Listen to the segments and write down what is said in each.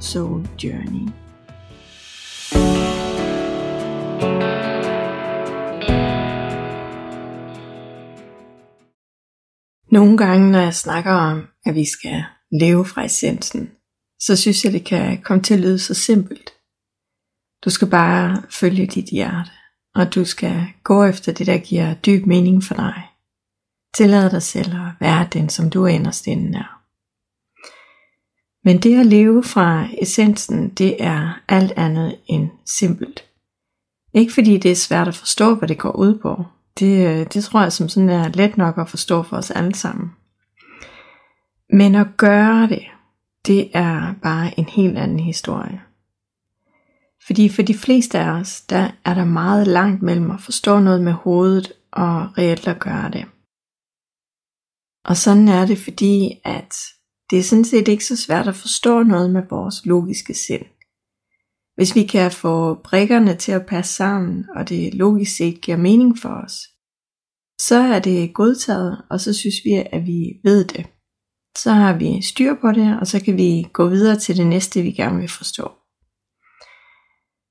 Soul Journey. Nogle gange, når jeg snakker om, at vi skal leve fra essensen, så synes jeg, det kan komme til at lyde så simpelt. Du skal bare følge dit hjerte, og du skal gå efter det, der giver dyb mening for dig. Tillad dig selv at være den, som du er inderst inden er. Men det at leve fra essensen, det er alt andet end simpelt. Ikke fordi det er svært at forstå, hvad det går ud på. Det, øh, det tror jeg som sådan er let nok at forstå for os alle sammen. Men at gøre det, det er bare en helt anden historie. Fordi for de fleste af os, der er der meget langt mellem at forstå noget med hovedet og reelt at gøre det. Og sådan er det, fordi at det er sådan set ikke så svært at forstå noget med vores logiske sind. Hvis vi kan få brikkerne til at passe sammen, og det logisk set giver mening for os, så er det godtaget, og så synes vi, at vi ved det. Så har vi styr på det, og så kan vi gå videre til det næste, vi gerne vil forstå.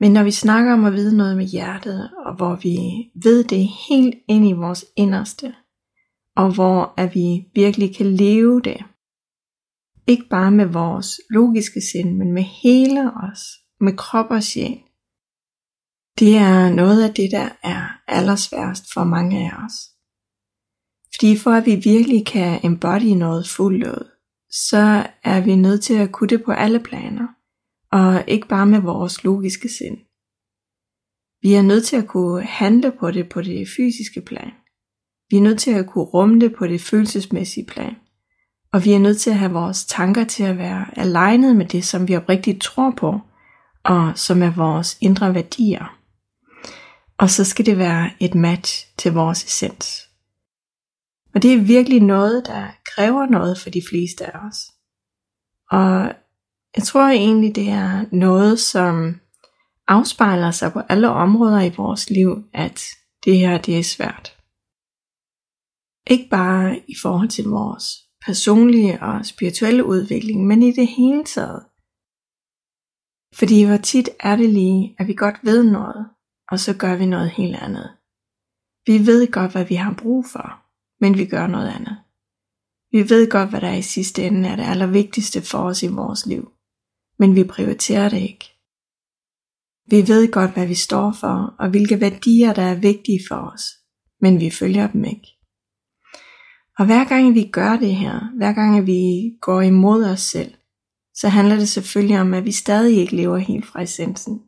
Men når vi snakker om at vide noget med hjertet, og hvor vi ved det helt ind i vores inderste, og hvor at vi virkelig kan leve det, ikke bare med vores logiske sind, men med hele os, med krop og sjæl. Det er noget af det, der er allersværst for mange af os. Fordi for at vi virkelig kan embody noget fuldt ud, så er vi nødt til at kunne det på alle planer, og ikke bare med vores logiske sind. Vi er nødt til at kunne handle på det på det fysiske plan. Vi er nødt til at kunne rumme det på det følelsesmæssige plan. Og vi er nødt til at have vores tanker til at være alignet med det, som vi oprigtigt tror på, og som er vores indre værdier. Og så skal det være et match til vores essens. Og det er virkelig noget, der kræver noget for de fleste af os. Og jeg tror egentlig, det er noget, som afspejler sig på alle områder i vores liv, at det her det er svært. Ikke bare i forhold til vores personlige og spirituelle udvikling, men i det hele taget. Fordi hvor tit er det lige, at vi godt ved noget, og så gør vi noget helt andet. Vi ved godt, hvad vi har brug for, men vi gør noget andet. Vi ved godt, hvad der i sidste ende er det allervigtigste for os i vores liv, men vi prioriterer det ikke. Vi ved godt, hvad vi står for, og hvilke værdier, der er vigtige for os, men vi følger dem ikke. Og hver gang vi gør det her, hver gang vi går imod os selv, så handler det selvfølgelig om, at vi stadig ikke lever helt fra essensen.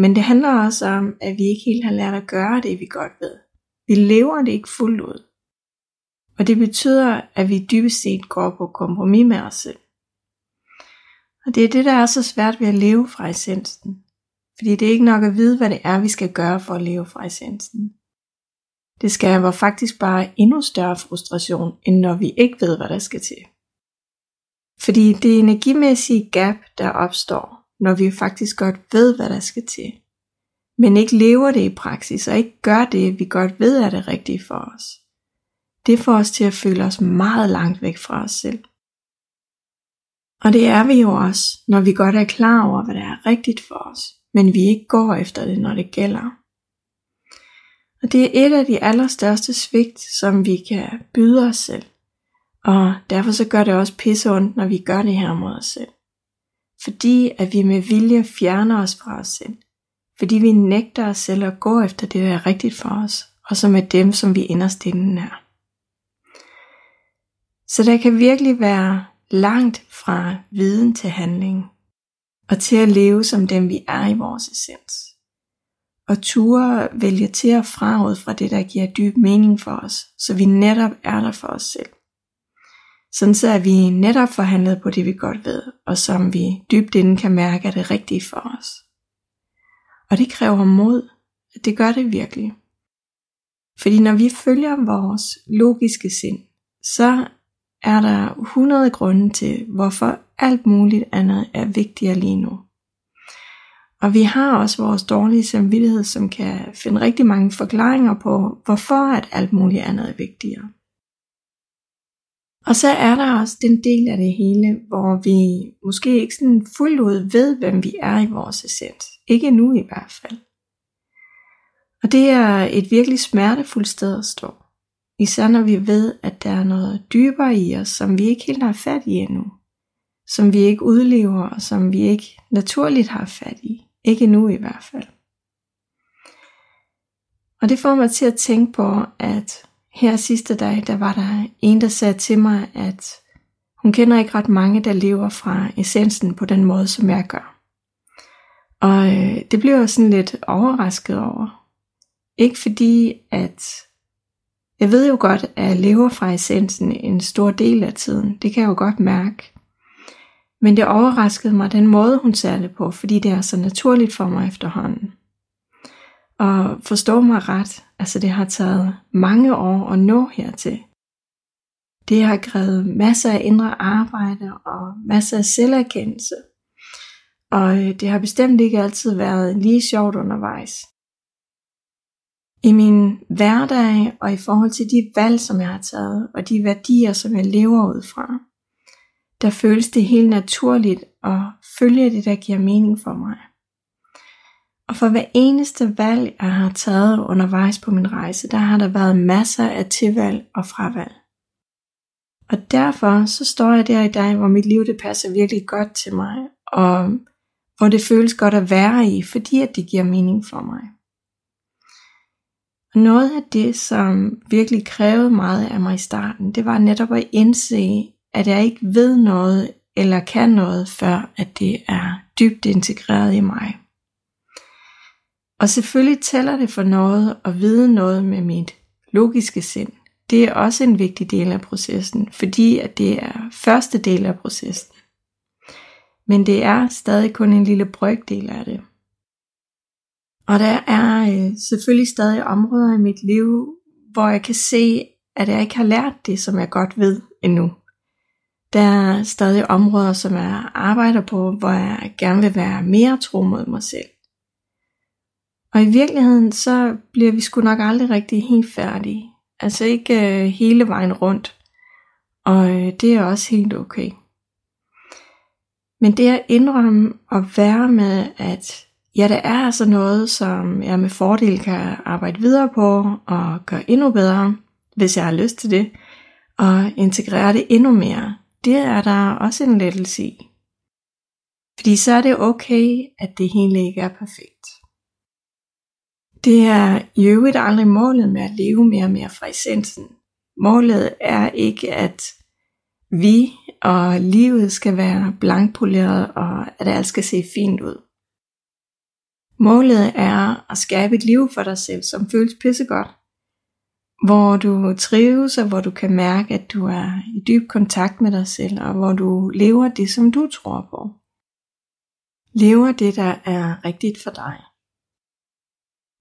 Men det handler også om, at vi ikke helt har lært at gøre det, vi godt ved. Vi lever det ikke fuldt ud. Og det betyder, at vi dybest set går på kompromis med os selv. Og det er det, der er så svært ved at leve fra essensen. Fordi det er ikke nok at vide, hvad det er, vi skal gøre for at leve fra essensen. Det skaber faktisk bare endnu større frustration, end når vi ikke ved, hvad der skal til. Fordi det energimæssige gap, der opstår, når vi faktisk godt ved, hvad der skal til, men ikke lever det i praksis og ikke gør det, vi godt ved er det rigtige for os. Det får os til at føle os meget langt væk fra os selv. Og det er vi jo også, når vi godt er klar over, hvad der er rigtigt for os, men vi ikke går efter det, når det gælder. Og det er et af de allerstørste svigt, som vi kan byde os selv. Og derfor så gør det også pisse ondt, når vi gør det her mod os selv. Fordi at vi med vilje fjerner os fra os selv. Fordi vi nægter os selv at gå efter det, der er rigtigt for os, og som er dem, som vi inderst inden er. Så der kan virkelig være langt fra viden til handling, og til at leve som dem vi er i vores essens og ture vælge til at fra ud fra det, der giver dyb mening for os, så vi netop er der for os selv. Sådan så er vi netop forhandlet på det vi godt ved, og som vi dybt inden kan mærke er det rigtige for os. Og det kræver mod. Det gør det virkelig. Fordi når vi følger vores logiske sind, så er der 100 grunde til, hvorfor alt muligt andet er vigtigere lige nu. Og vi har også vores dårlige samvittighed, som kan finde rigtig mange forklaringer på, hvorfor at alt muligt andet er vigtigere. Og så er der også den del af det hele, hvor vi måske ikke sådan fuldt ud ved, hvem vi er i vores essens. Ikke nu i hvert fald. Og det er et virkelig smertefuldt sted at stå. Især når vi ved, at der er noget dybere i os, som vi ikke helt har fat i endnu. Som vi ikke udlever, og som vi ikke naturligt har fat i. Ikke nu i hvert fald. Og det får mig til at tænke på, at her sidste dag, der var der en, der sagde til mig, at hun kender ikke ret mange, der lever fra essensen på den måde, som jeg gør. Og øh, det blev jeg sådan lidt overrasket over. Ikke fordi, at jeg ved jo godt, at jeg lever fra essensen en stor del af tiden. Det kan jeg jo godt mærke. Men det overraskede mig den måde, hun ser det på, fordi det er så naturligt for mig efterhånden. Og forstå mig ret, altså det har taget mange år at nå hertil. Det har krævet masser af indre arbejde og masser af selverkendelse. Og øh, det har bestemt ikke altid været lige sjovt undervejs. I min hverdag og i forhold til de valg, som jeg har taget, og de værdier, som jeg lever ud fra, der føles det helt naturligt at følge det, der giver mening for mig. Og for hver eneste valg, jeg har taget undervejs på min rejse, der har der været masser af tilvalg og fravalg. Og derfor så står jeg der i dag, hvor mit liv det passer virkelig godt til mig, og hvor det føles godt at være i, fordi at det giver mening for mig. Og noget af det, som virkelig krævede meget af mig i starten, det var netop at indse, at jeg ikke ved noget eller kan noget, før at det er dybt integreret i mig. Og selvfølgelig tæller det for noget at vide noget med mit logiske sind. Det er også en vigtig del af processen, fordi at det er første del af processen. Men det er stadig kun en lille brøkdel af det. Og der er øh, selvfølgelig stadig områder i mit liv, hvor jeg kan se, at jeg ikke har lært det, som jeg godt ved endnu. Der er stadig områder, som jeg arbejder på, hvor jeg gerne vil være mere tro mod mig selv. Og i virkeligheden, så bliver vi sgu nok aldrig rigtig helt færdige. Altså ikke øh, hele vejen rundt. Og øh, det er også helt okay. Men det at indrømme og være med, at ja, der er altså noget, som jeg med fordel kan arbejde videre på og gøre endnu bedre, hvis jeg har lyst til det, og integrere det endnu mere. Det er der også en lettelse i. Fordi så er det okay, at det hele ikke er perfekt. Det er i øvrigt aldrig målet med at leve mere og mere fra essensen. Målet er ikke, at vi og livet skal være blankpoleret, og at alt skal se fint ud. Målet er at skabe et liv for dig selv, som føles pissegodt. Hvor du trives, og hvor du kan mærke, at du er i dyb kontakt med dig selv, og hvor du lever det, som du tror på. Lever det, der er rigtigt for dig.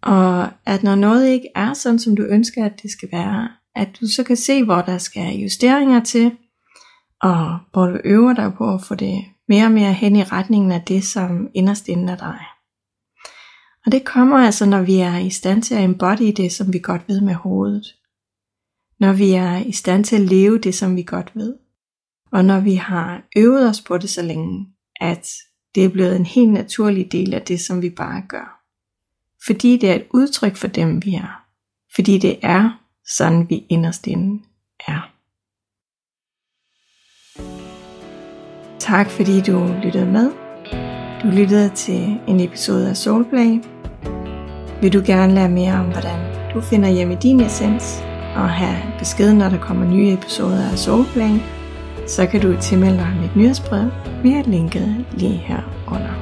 Og at når noget ikke er sådan, som du ønsker, at det skal være, at du så kan se, hvor der skal justeringer til, og hvor du øver dig på at få det mere og mere hen i retningen af det, som inderst inden er dig. Og det kommer altså, når vi er i stand til at embody det, som vi godt ved med hovedet. Når vi er i stand til at leve det, som vi godt ved. Og når vi har øvet os på det så længe, at det er blevet en helt naturlig del af det, som vi bare gør. Fordi det er et udtryk for dem, vi er. Fordi det er sådan, vi inderst inde er. Tak fordi du lyttede med. Du lyttede til en episode af Soulplay. Vil du gerne lære mere om, hvordan du finder hjem i din essens, og have besked, når der kommer nye episoder af Soulplay, så kan du tilmelde dig mit nyhedsbrev via linket lige her under.